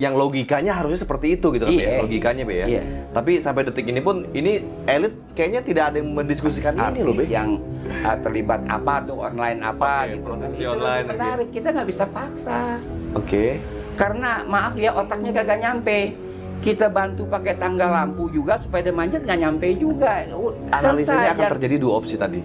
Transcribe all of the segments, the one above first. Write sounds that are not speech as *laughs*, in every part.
yang logikanya harusnya seperti itu gitu kan Iya. ya logikanya be ya. Iya. Tapi sampai detik ini pun ini elit kayaknya tidak ada yang mendiskusikan ini loh be. artis yang uh, terlibat apa tuh online apa Oke, gitu itu online, menarik kita nggak bisa paksa Oke. karena maaf ya otaknya kagak nyampe kita bantu pakai tangga lampu juga supaya dia manjat nggak nyampe juga Analisanya akan terjadi dua opsi tadi.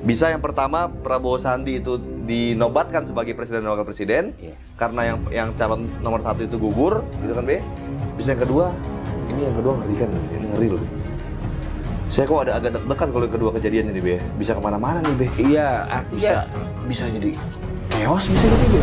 Bisa yang pertama Prabowo Sandi itu dinobatkan sebagai presiden dan wakil presiden Iya. karena yang yang calon nomor satu itu gugur, gitu kan be. Bisa yang kedua, ini yang kedua ngeri kan, ini ngeri loh. Be. Saya kok ada agak deg-degan kalau yang kedua kejadian ini be. Bisa ke mana-mana nih be. iya artinya Bisa bisa jadi chaos bisa jadi be.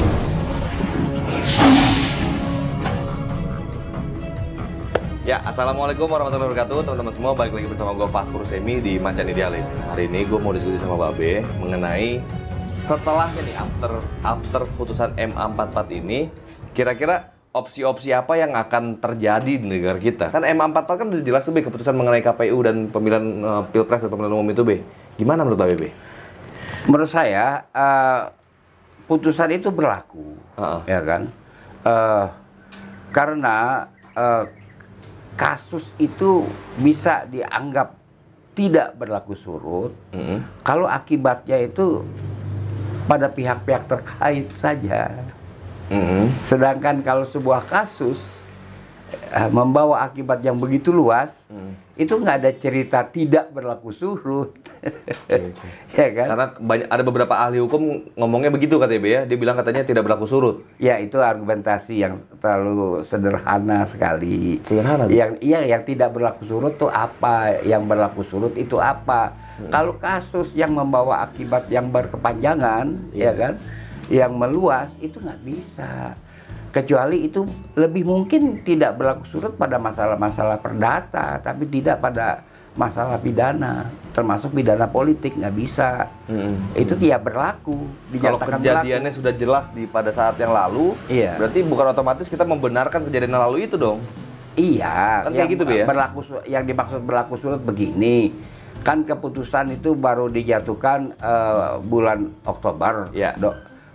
Ya, Assalamualaikum warahmatullahi wabarakatuh Teman-teman semua, balik lagi bersama gue Faskur Semi di Macan Idealis Nah, Hari ini gue mau diskusi sama Babe mengenai setelahnya nih, after after putusan MA44 ini Kira-kira opsi-opsi apa yang akan terjadi di negara kita? Kan MA44 kan udah jelas tuh Be, keputusan mengenai KPU dan pemilihan eh, Pilpres dan pemilihan umum itu Be Gimana menurut Babe Be? menurut saya eh, putusan itu berlaku Heeh. ya kan Eh, karena eh, kasus itu bisa dianggap tidak berlaku surut Mm-mm. kalau akibatnya itu pada pihak-pihak terkait saja. Mm-mm. Sedangkan kalau sebuah kasus eh, membawa akibat yang begitu luas, Mm. itu nggak ada cerita tidak berlaku surut, *laughs* ya kan? Karena banyak ada beberapa ahli hukum ngomongnya begitu katanya Be ya Dia bilang katanya tidak berlaku surut Ya itu argumentasi yang terlalu sederhana sekali. Sederhana? Yang iya yang tidak berlaku surut itu apa? Yang berlaku surut itu apa? Hmm. Kalau kasus yang membawa akibat yang berkepanjangan, Iya. ya kan, yang meluas itu nggak bisa. Kecuali itu lebih mungkin tidak berlaku surut pada masalah-masalah perdata, tapi tidak pada masalah pidana, termasuk pidana politik nggak bisa. Mm-mm. Itu tidak berlaku. Kalau kejadiannya sudah jelas di pada saat yang lalu, Iya. berarti bukan otomatis kita membenarkan kejadian yang lalu itu dong. Iya, Kan kayak yang gitu, ya? berlaku yang dimaksud berlaku surut begini. Kan keputusan itu baru dijatuhkan eh, bulan Oktober Iya.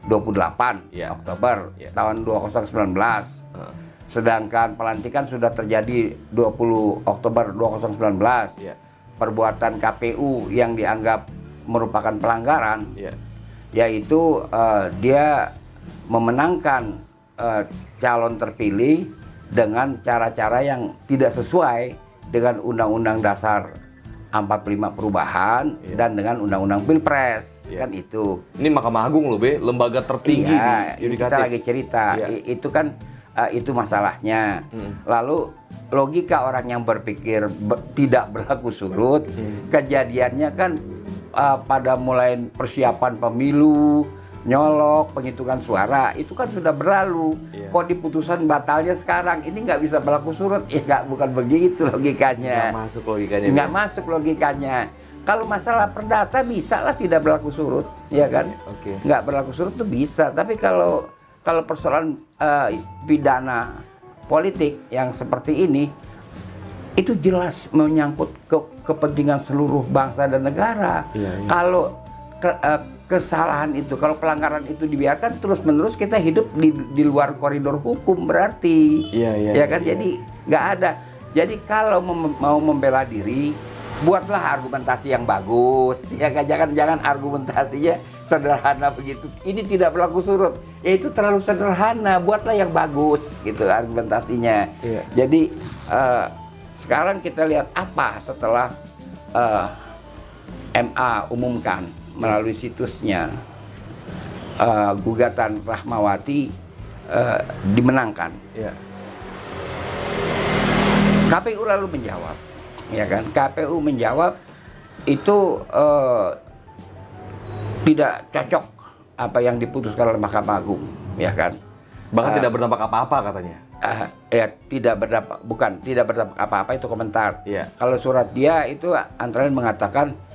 28 Iya. Oktober Iya. tahun 2019. Heeh. Sedangkan pelantikan sudah terjadi 20 Oktober 2019. Iya. Perbuatan KPU yang dianggap merupakan pelanggaran Iya. yaitu eh, dia memenangkan eh, calon terpilih dengan cara-cara yang tidak sesuai dengan Undang-Undang Dasar 45 perubahan Iya. dan dengan Undang-Undang Pilpres Iya. kan itu. Ini Mahkamah Agung loh, Be, lembaga tertinggi di ini kita lagi cerita. I- itu kan eh, itu masalahnya. Hmm. Lalu logika orang yang berpikir be- tidak berlaku surut, Hmm. kejadiannya kan eh, pada mulai persiapan pemilu, nyolok, penghitungan suara, itu kan sudah berlalu. Iya. Kok di putusan batalnya sekarang ini nggak bisa berlaku surut? Ya nggak bukan begitu logikanya. Nggak masuk logikanya. Nggak Be. masuk logikanya. Kalau masalah perdata bisa lah tidak berlaku surut, ya kan? Oke. Nggak berlaku surut tuh bisa. Tapi kalau kalau persoalan eh, pidana politik yang seperti ini itu jelas menyangkut ke kepentingan seluruh bangsa dan negara. Iya, iya. Kalau ke- eh, kesalahan itu, kalau pelanggaran itu dibiarkan terus-menerus kita hidup di, di luar koridor hukum berarti. Iya, iya, Ya kan iya. jadi nggak ada. Jadi kalau mem- mau membela diri, buatlah argumentasi yang bagus. Ya kan jangan jangan argumentasinya sederhana begitu. Ini tidak berlaku surut. Ya itu terlalu sederhana. Buatlah yang bagus gitu argumentasinya. Iya. Jadi eh, sekarang kita lihat apa setelah eh, MA umumkan melalui situsnya eh, gugatan Rahmawati eh, dimenangkan. Iya. KPU lalu menjawab, ya kan? KPU menjawab itu eh, tidak cocok apa yang diputuskan oleh Mahkamah Agung, ya kan? Bahkan Ah. tidak berdampak apa-apa katanya. Ah, ya tidak berdampak, bukan tidak berdampak apa-apa itu komentar. Iya. Kalau surat dia itu antara lain mengatakan "I-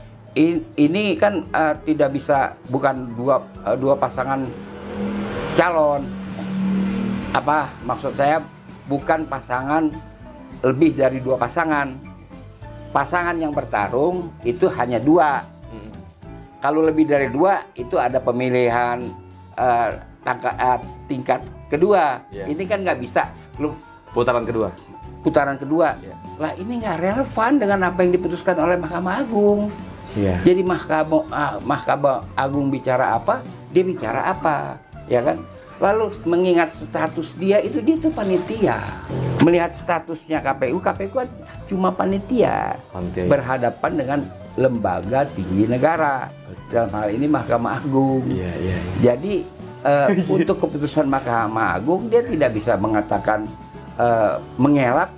ini kan eh, tidak bisa bukan dua eh, dua pasangan calon. Apa maksud saya bukan pasangan lebih dari dua pasangan. Pasangan yang bertarung itu hanya dua. Mm. Kalau lebih dari dua itu ada pemilihan eh, tangka- eh, tingkat kedua. Iya. Ini kan nggak bisa lu Putaran kedua. putaran kedua. Iya. Lah ini nggak relevan dengan apa yang diputuskan oleh Mahkamah Agung. Iya. Jadi Mahkamah ah, Mahkamah Agung bicara apa, dia bicara apa, ya kan? Lalu mengingat status dia itu dia itu panitia. Melihat statusnya KPU, KPU kan cuma panitia Panitia. berhadapan dengan lembaga tinggi negara. Dalam hal ini Mahkamah Agung. Iya, iya. Jadi eh, *laughs* untuk keputusan Mahkamah Agung dia tidak bisa mengatakan eh, mengelak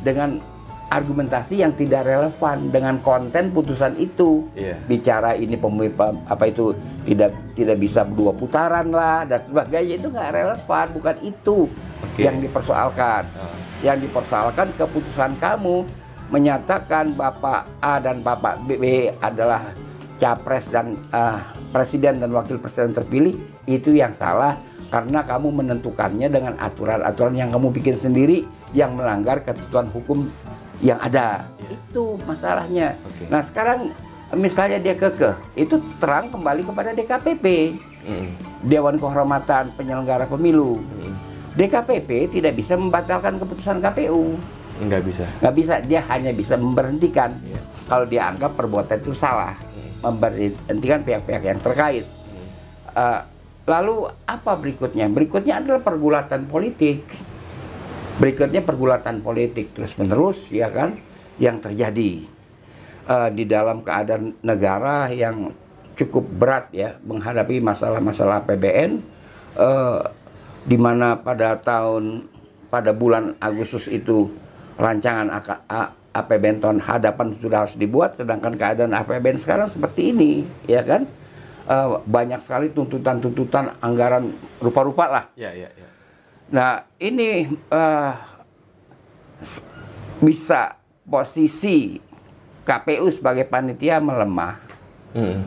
dengan argumentasi yang tidak relevan dengan konten putusan itu. Iya. Bicara ini pemilu apa itu tidak tidak bisa dua putaran lah dan sebagainya itu nggak relevan, bukan itu Oke. yang dipersoalkan. Ah. Yang dipersoalkan keputusan kamu menyatakan Bapak A dan Bapak B adalah capres dan eh, presiden dan wakil presiden terpilih itu yang salah karena kamu menentukannya dengan aturan-aturan yang kamu bikin sendiri yang melanggar ketentuan hukum yang ada. Itu masalahnya. Oke. Nah, sekarang misalnya dia kekeh, itu terang kembali kepada DKPP, Mm, Dewan Kehormatan Penyelenggara Pemilu. mm. DKPP tidak bisa membatalkan keputusan KPU. Nggak bisa. Nggak bisa, dia hanya bisa memberhentikan. Iya. Kalau dia anggap perbuatan itu salah, memberhentikan pihak-pihak yang terkait. Eh, lalu apa berikutnya? Berikutnya adalah pergulatan politik. Berikutnya pergulatan politik terus menerus, ya kan, yang terjadi eh, di dalam keadaan negara yang cukup berat ya menghadapi masalah-masalah APBN, eh, di mana pada tahun pada bulan Agustus itu rancangan APBN tahun hadapan sudah harus dibuat, sedangkan keadaan APBN sekarang seperti ini, ya kan? Eh, banyak sekali tuntutan-tuntutan anggaran rupa-rupa lah. Iya, iya, iya. Nah, ini s- bisa posisi KPU sebagai panitia melemah, Mm.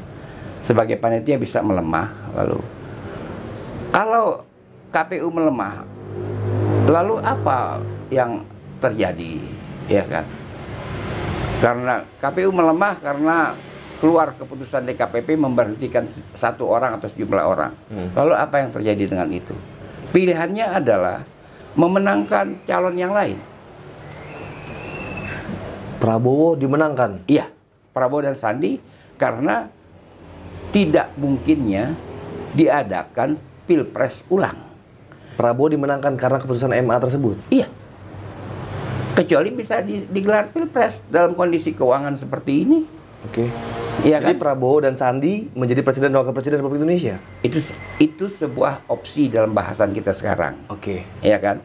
sebagai panitia bisa melemah. Lalu, kalau KPU melemah, lalu apa yang terjadi, ya kan? Karena KPU melemah karena keluar keputusan DKPP memberhentikan satu orang atau sejumlah orang. Hmm. Lalu apa yang terjadi dengan itu? Pilihannya adalah memenangkan calon yang lain. Prabowo dimenangkan. Iya, Prabowo dan Sandi karena tidak mungkinnya diadakan pilpres ulang. Prabowo dimenangkan karena keputusan MA tersebut. Iya. Kecuali bisa di- digelar pilpres dalam kondisi keuangan seperti ini. Oke. Iya Jadi kan? Prabowo dan Sandi menjadi presiden dan wakil presiden Republik Indonesia. Itu itu sebuah opsi dalam bahasan kita sekarang. Oke. ya kan?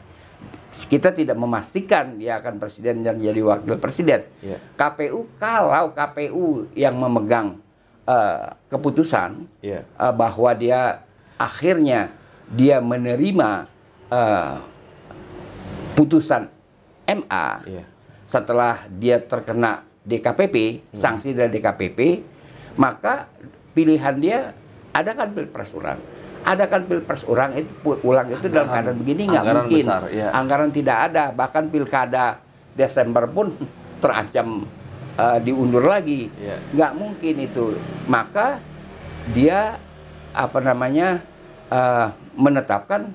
Kita tidak memastikan dia akan presiden dan jadi wakil presiden. Iya. KPU kalau KPU yang memegang eh, keputusan Iya. eh, bahwa dia akhirnya dia menerima eh, putusan MA Iya. setelah dia terkena DKPP, sanksi dari DKPP, maka pilihan dia adakan pilpres ulang. Adakan pilpres ulang itu ulang itu dalam keadaan begini nggak mungkin. besar, iya. Anggaran tidak ada, bahkan pilkada Desember pun *laughs* terancam eh, diundur lagi. Iya. Nggak mungkin itu. Maka dia apa namanya eh, menetapkan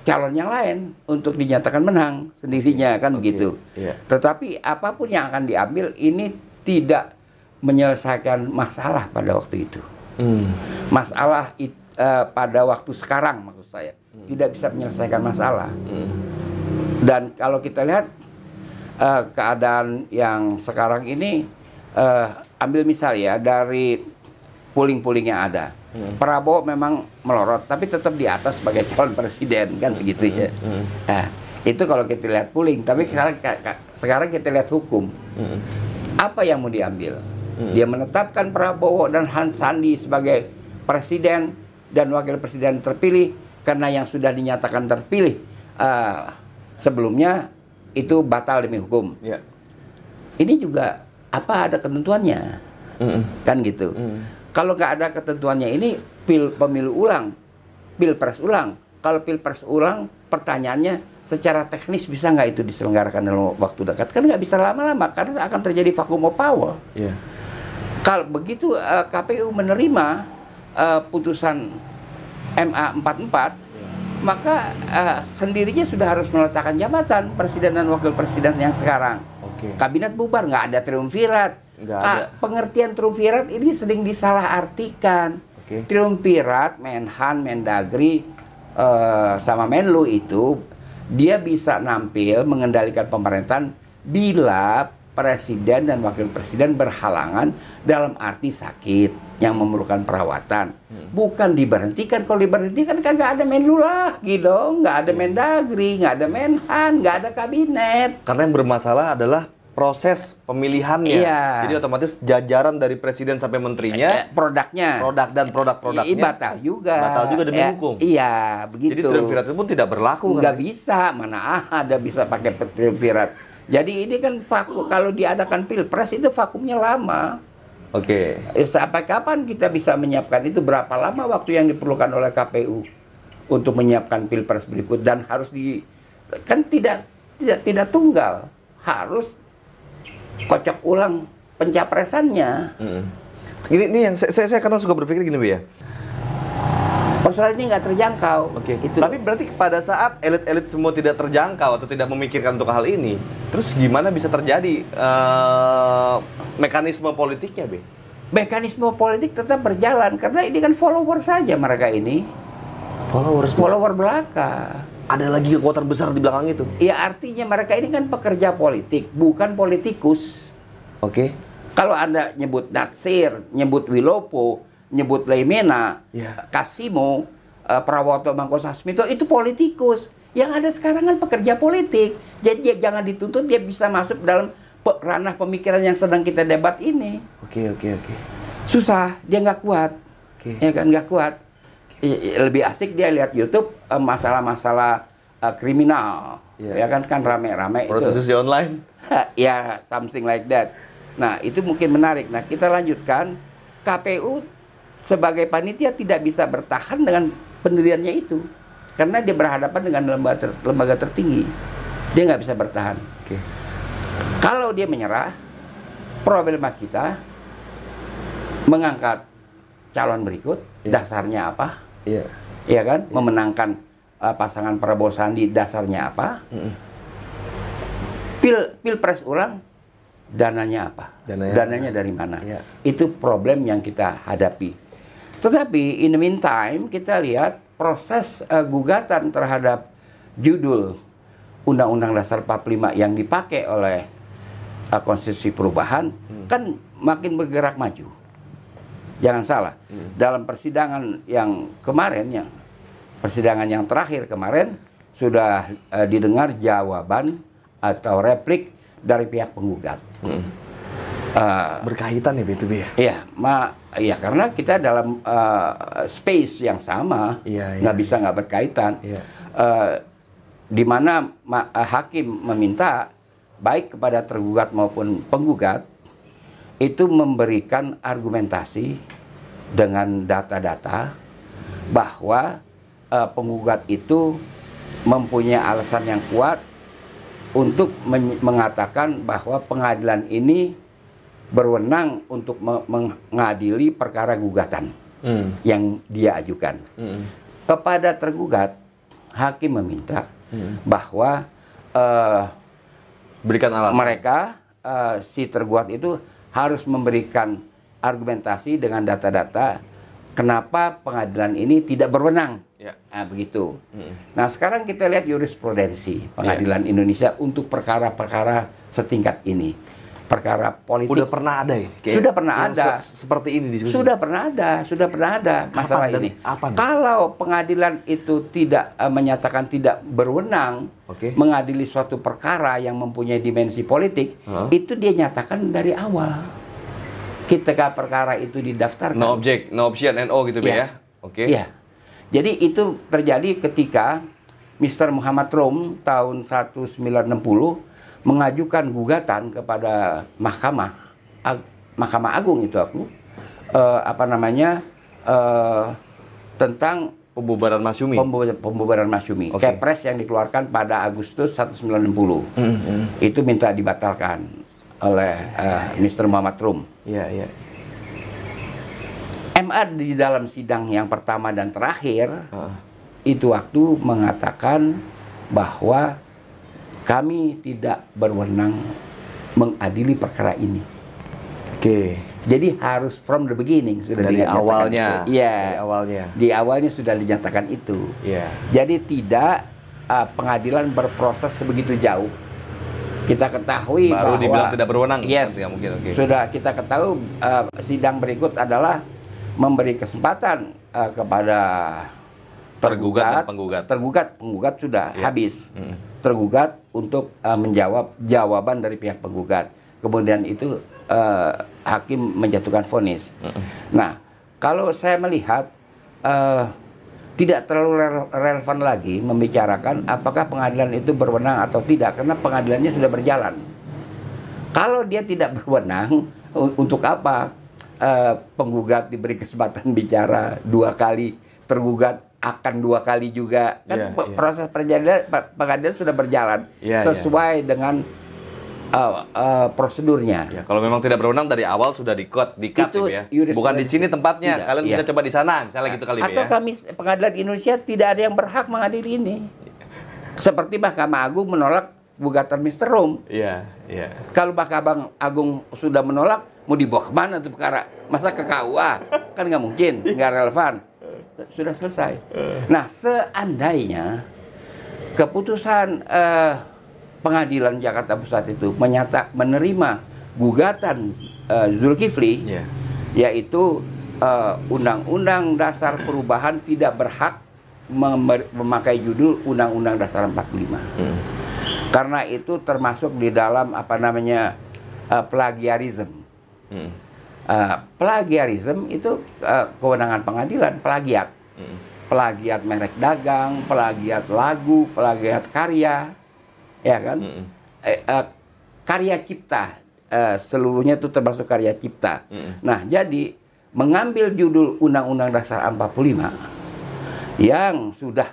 calon yang lain untuk dinyatakan menang sendirinya kan Oke, begitu. iya. Tetapi apa pun yang akan diambil ini tidak menyelesaikan masalah pada waktu itu. Hmm. Masalah it- eh, pada waktu sekarang maksud saya tidak bisa menyelesaikan masalah. Hmm. Dan kalau kita lihat eh, keadaan yang sekarang ini, eh, ambil misal ya dari puling-puling yang ada. Hmm. Prabowo memang melorot, tapi tetap di atas sebagai calon presiden kan begitu ya. Hmm. Nah, itu kalau kita lihat puling. Tapi sekarang ka- ka- sekarang kita lihat hukum. Hmm. Apa yang mau diambil? Hmm. Dia menetapkan Prabowo dan Hans Sandi sebagai presiden dan wakil presiden terpilih karena yang sudah dinyatakan terpilih eh, sebelumnya itu batal demi hukum. Iya. Ini juga apa ada ketentuannya Hmm. kan gitu. Hmm. Kalau nggak ada ketentuannya ini pil pemilu ulang, pilpres ulang. Kalau pilpres ulang, pertanyaannya secara teknis bisa nggak itu diselenggarakan dalam waktu dekat? Kan nggak bisa lama-lama karena akan terjadi vacuum of power. Iya. Kalau begitu eh, KPU menerima eh, putusan MA 44 maka eh, sendirinya sudah harus meletakkan jabatan presiden dan wakil presiden yang sekarang. Oke. Kabinet bubar, nggak ada triumvirat. Nggak ada. Pengertian triumvirat ini sering disalahartikan. Oke. Triumvirat, Menhan, Mendagri, eh, sama Menlu itu dia bisa nampil mengendalikan pemerintahan bila presiden dan wakil presiden berhalangan dalam arti sakit yang memerlukan perawatan. Bukan diberhentikan. Kalau diberhentikan kagak ada Menlu lagi dong, nggak ada Mendagri, nggak ada Menhan, nggak ada kabinet. Karena yang bermasalah adalah proses pemilihannya. Iya. Jadi otomatis jajaran dari presiden sampai menterinya, Eh, produknya produk dan produk-produknya batal juga. batal juga demi Ya, hukum. Iya, begitu. Jadi triumvirat itu pun tidak berlaku nggak kan? bisa, mana ada bisa pakai triumvirat. Jadi ini kan vakum kalau diadakan pilpres itu vakumnya lama. Oke. Eh, Sampai kapan kita bisa menyiapkan itu? Berapa lama waktu yang diperlukan oleh KPU untuk menyiapkan pilpres berikut dan harus di kan tidak tidak tidak tunggal, harus kocok ulang pencapresannya. Mm. Ini, ini yang saya, saya, kadang suka berpikir gini, Bu ya. Persoalan ini nggak terjangkau. Oke. Itu. Tapi berarti pada saat elit-elit semua tidak terjangkau atau tidak memikirkan untuk hal ini, terus gimana bisa terjadi eh, mekanisme politiknya, Be? mekanisme politik tetap berjalan karena ini kan follower saja mereka ini Followers. follower belaka Ada lagi kekuatan besar di belakang itu. ya artinya mereka ini kan pekerja politik bukan politikus Oke. kalau anda nyebut Natsir nyebut Wilopo nyebut Leimena Iya. Kasimo eh, Prawoto Mangkosasmito itu politikus yang ada sekarang kan pekerja politik jadi dia jangan dituntut dia bisa masuk dalam pe- ranah pemikiran yang sedang kita debat ini Oke, oke, oke. susah dia nggak kuat Oke. ya kan nggak kuat lebih asik dia lihat YouTube eh, masalah-masalah eh, kriminal. Iya. ya kan kan rame-rame itu. Prostitusi online. *laughs* ya something like that. Nah itu mungkin menarik. Nah kita lanjutkan. KPU sebagai panitia tidak bisa bertahan dengan pendiriannya itu. Karena dia berhadapan dengan lembaga ter- lembaga tertinggi. Dia nggak bisa bertahan. Oke. kalau dia menyerah problema kita mengangkat calon berikut. Iya. dasarnya apa Iya. ya kan? Memenangkan uh, pasangan Prabowo Sandi dasarnya apa? Mm-mm. pil pilpres ulang dananya apa? Dananya- dari mana? Iya. itu problem yang kita hadapi. Tetapi in the meantime kita lihat proses uh, gugatan terhadap judul Undang-Undang Dasar 45 yang dipakai oleh uh, Konstitusi Perubahan kan makin bergerak maju jangan salah dalam persidangan yang kemarin yang persidangan yang terakhir kemarin sudah eh, didengar jawaban atau replik dari pihak penggugat. Mm. Eh, Berkaitan ya, Be, itu, Be, ya? Iya, ma, iya karena kita dalam eh, space yang sama, Iya, iya. nggak bisa nggak berkaitan. Iya. Eh, di mana ma- hakim meminta baik kepada tergugat maupun penggugat itu memberikan argumentasi dengan data-data bahwa eh, penggugat itu mempunyai alasan yang kuat untuk men- mengatakan bahwa pengadilan ini berwenang untuk me- mengadili perkara gugatan Mm. yang dia ajukan. Mm. Kepada tergugat, hakim meminta Mm. bahwa eh, Berikan alasan. mereka eh, si tergugat itu harus memberikan argumentasi dengan data-data kenapa pengadilan ini tidak berwenang. Ya. Nah, begitu. Mm. Nah, sekarang kita lihat jurisprudensi pengadilan Indonesia untuk perkara-perkara setingkat ini. Perkara politik Udah pernah ada ya? Kayak Sudah pernah ada. se- seperti ini diskusi. sudah pernah ada, sudah pernah ada masalah dan ini. apa? Kalau pengadilan itu tidak eh, menyatakan tidak berwenang Oke. mengadili suatu perkara yang mempunyai dimensi politik, Hah? itu dia nyatakan dari awal. Ketika perkara itu didaftarkan. No object, no option, NO gitu, Iya. ya? Oke. Iya. Jadi itu terjadi ketika Mr. Muhammad Rum tahun 1960 mengajukan gugatan kepada Mahkamah Ag- Mahkamah Agung itu aku eh, apa namanya eh, tentang Pembubaran Masyumi. pembu- pembubaran Masyumi. Oke. Kepres yang dikeluarkan pada Agustus 1960. Mm, mm. Itu minta dibatalkan oleh eh, Mr. Muhammad Rum. Iya, iya. MA di dalam sidang yang pertama dan terakhir Heeh. itu waktu mengatakan bahwa kami tidak berwenang mengadili perkara ini. Oke. Jadi harus from the beginning sudah Dari dinyatakan awalnya. Iya. Dari awalnya. Di awalnya sudah dinyatakan itu. Iya. Jadi tidak uh, pengadilan berproses sebegitu jauh. Kita ketahui Baru bahwa dibilang tidak berwenang. Yes. Mungkin. Oke. Sudah kita ketahui uh, sidang berikut adalah memberi kesempatan uh, kepada Tergugat dan penggugat. Tergugat, penggugat sudah Iya. habis. Mm. Tergugat untuk uh, menjawab jawaban dari pihak penggugat. Kemudian itu uh, hakim menjatuhkan vonis. Mm-mm. Nah, kalau saya melihat uh, tidak terlalu rele- relevan lagi membicarakan apakah pengadilan itu berwenang atau tidak karena pengadilannya sudah berjalan. Kalau dia tidak *laughs* berwenang, untuk apa uh, penggugat diberi kesempatan bicara dua kali, tergugat akan dua kali juga kan Iya, pe- iya. proses perjalanan pe- pengadilan sudah berjalan Iya, iya. sesuai dengan uh, uh, prosedurnya. Ya, kalau memang tidak berwenang dari awal sudah di-cut, di-cut Itu gitu ya. Bukan di sini tempatnya. Tidak, Kalian iya. bisa coba di sana, misalnya gitu kali Atau ya. kami pengadilan Indonesia tidak ada yang berhak mengadili ini. Seperti Mahkamah Agung menolak gugatan Mr. Rom. Iya, iya. Kalau Mahkamah Agung sudah menolak, mau dibawa ke mana tuh perkara? Masa ke KUA? Kan nggak mungkin, nggak relevan. Sudah selesai. Nah, seandainya keputusan eh, pengadilan Jakarta Pusat itu menyata menerima gugatan eh, Zulkifli, Iya. yaitu eh, Undang-Undang Dasar Perubahan tidak berhak memakai judul Undang-Undang Dasar 45 Hmm. karena itu termasuk di dalam apa namanya uh, plagiarism. Hmm. Uh, plagiarism itu uh, kewenangan pengadilan, plagiat. Plagiat merek dagang, plagiat lagu, plagiat karya, ya kan? Hmm. Eh, uh, karya cipta, uh, seluruhnya itu termasuk karya cipta. Hmm. Nah, jadi mengambil judul Undang-Undang Dasar 45 yang sudah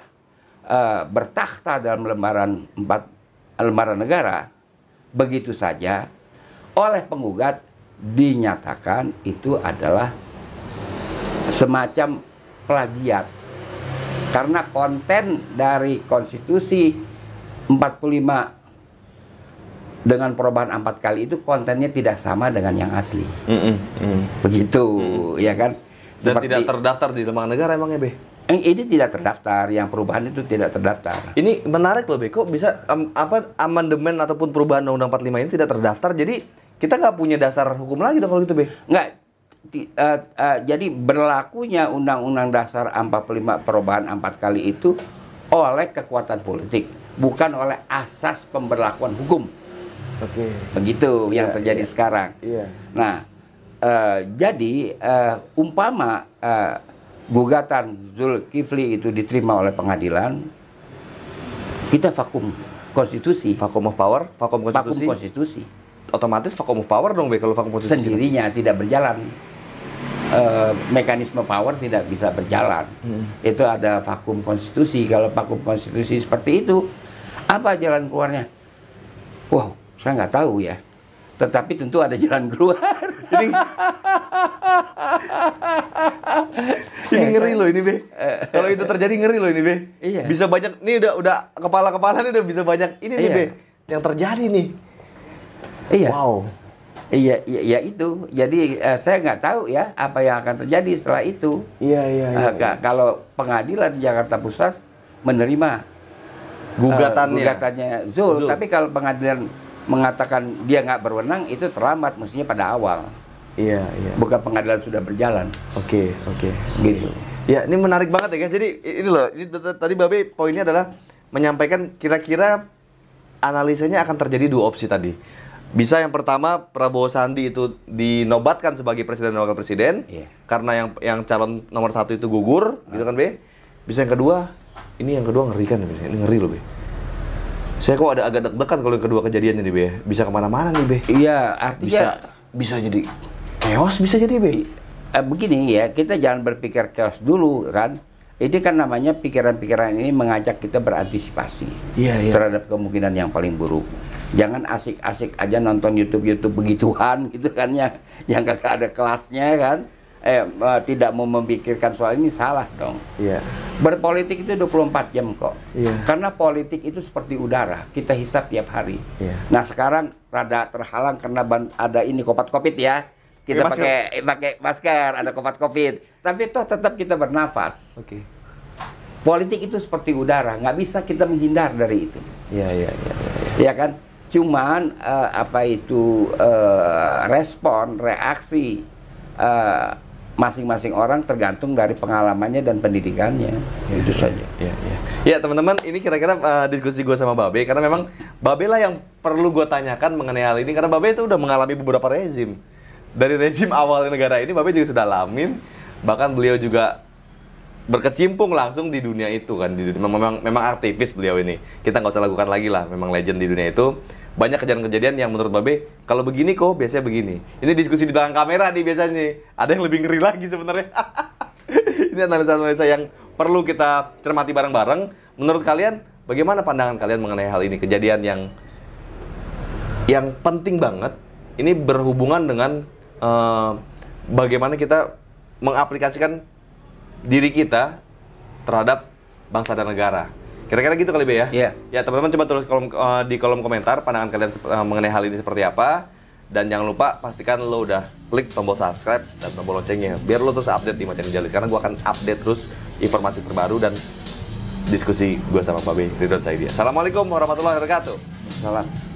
uh, bertakhta dalam lembaran empat lembaran negara begitu saja oleh penggugat dinyatakan itu adalah semacam plagiat karena konten dari konstitusi 45 dengan perubahan empat kali itu kontennya tidak sama dengan yang asli Hmm. Hmm. begitu ya kan Dan Seperti- tidak terdaftar di lembaga negara emangnya, Be? Eh, ini tidak terdaftar yang perubahan itu tidak terdaftar Ini menarik loh, Be. Kok bisa am- apa amandemen ataupun perubahan Undang-Undang 45 ini tidak terdaftar? Jadi kita nggak punya dasar hukum lagi dong kalau gitu, Be. Enggak. Ti- eh, eh, jadi berlakunya Undang-Undang Dasar 45 perubahan empat kali itu oleh kekuatan politik, bukan oleh asas pemberlakuan hukum. Oke. Begitu yang Iya, terjadi iya. sekarang. Iya. Nah, eh, jadi eh, umpama eh, gugatan Zulkifli itu diterima oleh pengadilan, kita vakum konstitusi, Vacuum of power, vakum konstitusi. konstitusi. Otomatis vacuum of power dong, Be, kalau vacuum konstitusi. sendirinya tidak berjalan. Eh, mekanisme power tidak bisa berjalan. Hmm. Itu ada vakum konstitusi. Kalau vakum konstitusi seperti itu, apa jalan keluarnya? Wow, saya nggak tahu ya. Tetapi tentu ada jalan keluar. Ini *laughs* ini ngeri loh ini, Be. Kalau itu terjadi ngeri loh ini, Be. Iya. Bisa banyak nih udah udah kepala-kepala nih udah bisa banyak ini nih, Iya. Be. Yang terjadi nih. Iya, Wow. iya, iya, iya itu. Jadi eh, saya nggak tahu ya apa yang akan terjadi setelah itu. Iya, iya, Eh, ka- kalau pengadilan Jakarta Pusat menerima Gugatannya. eh, gugatannya Zul. Zul. Tapi kalau pengadilan mengatakan dia nggak berwenang itu terlambat mestinya pada awal. Iya, iya. Bukan pengadilan sudah berjalan. Oke, oke. Gitu. Ya, ini menarik banget ya guys. Jadi ini loh, ini tadi Babe poinnya adalah menyampaikan kira-kira analisanya akan terjadi dua opsi tadi. Bisa yang pertama Prabowo Sandi itu dinobatkan sebagai presiden dan wakil presiden Iya. karena yang yang calon nomor satu itu gugur, gitu kan Be? Bisa yang kedua, ini yang kedua ngeri kan, ini ngeri loh Be. Saya kok ada agak deg-degan kalau yang kedua kejadiannya nih Be. Bisa ke mana-mana nih Be. Iya, artinya Bisa bisa jadi chaos bisa jadi Be. eh, begini ya, kita jangan berpikir chaos dulu kan. Ini kan namanya pikiran-pikiran ini mengajak kita berantisipasi Iya, iya. terhadap kemungkinan yang paling buruk. Jangan asik-asik aja nonton YouTube-YouTube begituan *laughs* gitu kan ya, yang kagak ada kelasnya kan. eh eh, tidak mau memikirkan soal ini salah dong. Iya. Berpolitik itu 24 jam kok. Iya. Karena politik itu seperti udara, kita hisap tiap hari. Iya. Nah, sekarang rada terhalang karena ada ini kopat Covid ya. Kita Pakai masker. pakai pakai masker, ada kopat Covid. Tapi toh tetap kita bernafas. Oke. Politik itu seperti udara, nggak bisa kita menghindar dari itu. Iya, iya, iya, iya. Ya kan? Cuman eh, apa itu eh, respon, reaksi eh, masing-masing orang tergantung dari pengalamannya dan pendidikannya. Itu saja. Iya, iya. Ya teman-teman, ini kira-kira uh, diskusi gue sama Babe karena memang Babe lah yang perlu gue tanyakan mengenai hal ini karena Babe itu udah mengalami beberapa rezim. Dari rezim awal negara ini Babe juga sudah alamin, bahkan beliau juga berkecimpung langsung di dunia itu kan. Di dunia, memang memang aktivis beliau ini. Kita nggak usah lakukan lagi lah memang legend di dunia itu. Banyak kejadian-kejadian yang menurut Babe kalau begini kok biasanya begini. Ini diskusi di belakang kamera nih biasanya nih. Ada yang lebih ngeri lagi sebenarnya. *laughs* Ini analisa-analisa yang perlu kita cermati bareng-bareng. Menurut kalian bagaimana pandangan kalian mengenai hal ini? Kejadian yang yang penting banget. Ini berhubungan dengan eh, bagaimana kita mengaplikasikan diri kita terhadap bangsa dan negara. Kira-kira gitu kali Be ya? Iya. Ya teman-teman coba tulis kolom, eh, di kolom komentar pandangan kalian eh, mengenai hal ini seperti apa. Dan jangan lupa pastikan lo udah klik tombol subscribe dan tombol loncengnya biar lo terus update di Macan Jalis karena gua akan update terus informasi terbaru dan diskusi gua sama Pak B Ridwan Saidia. Assalamualaikum warahmatullahi wabarakatuh. Salam.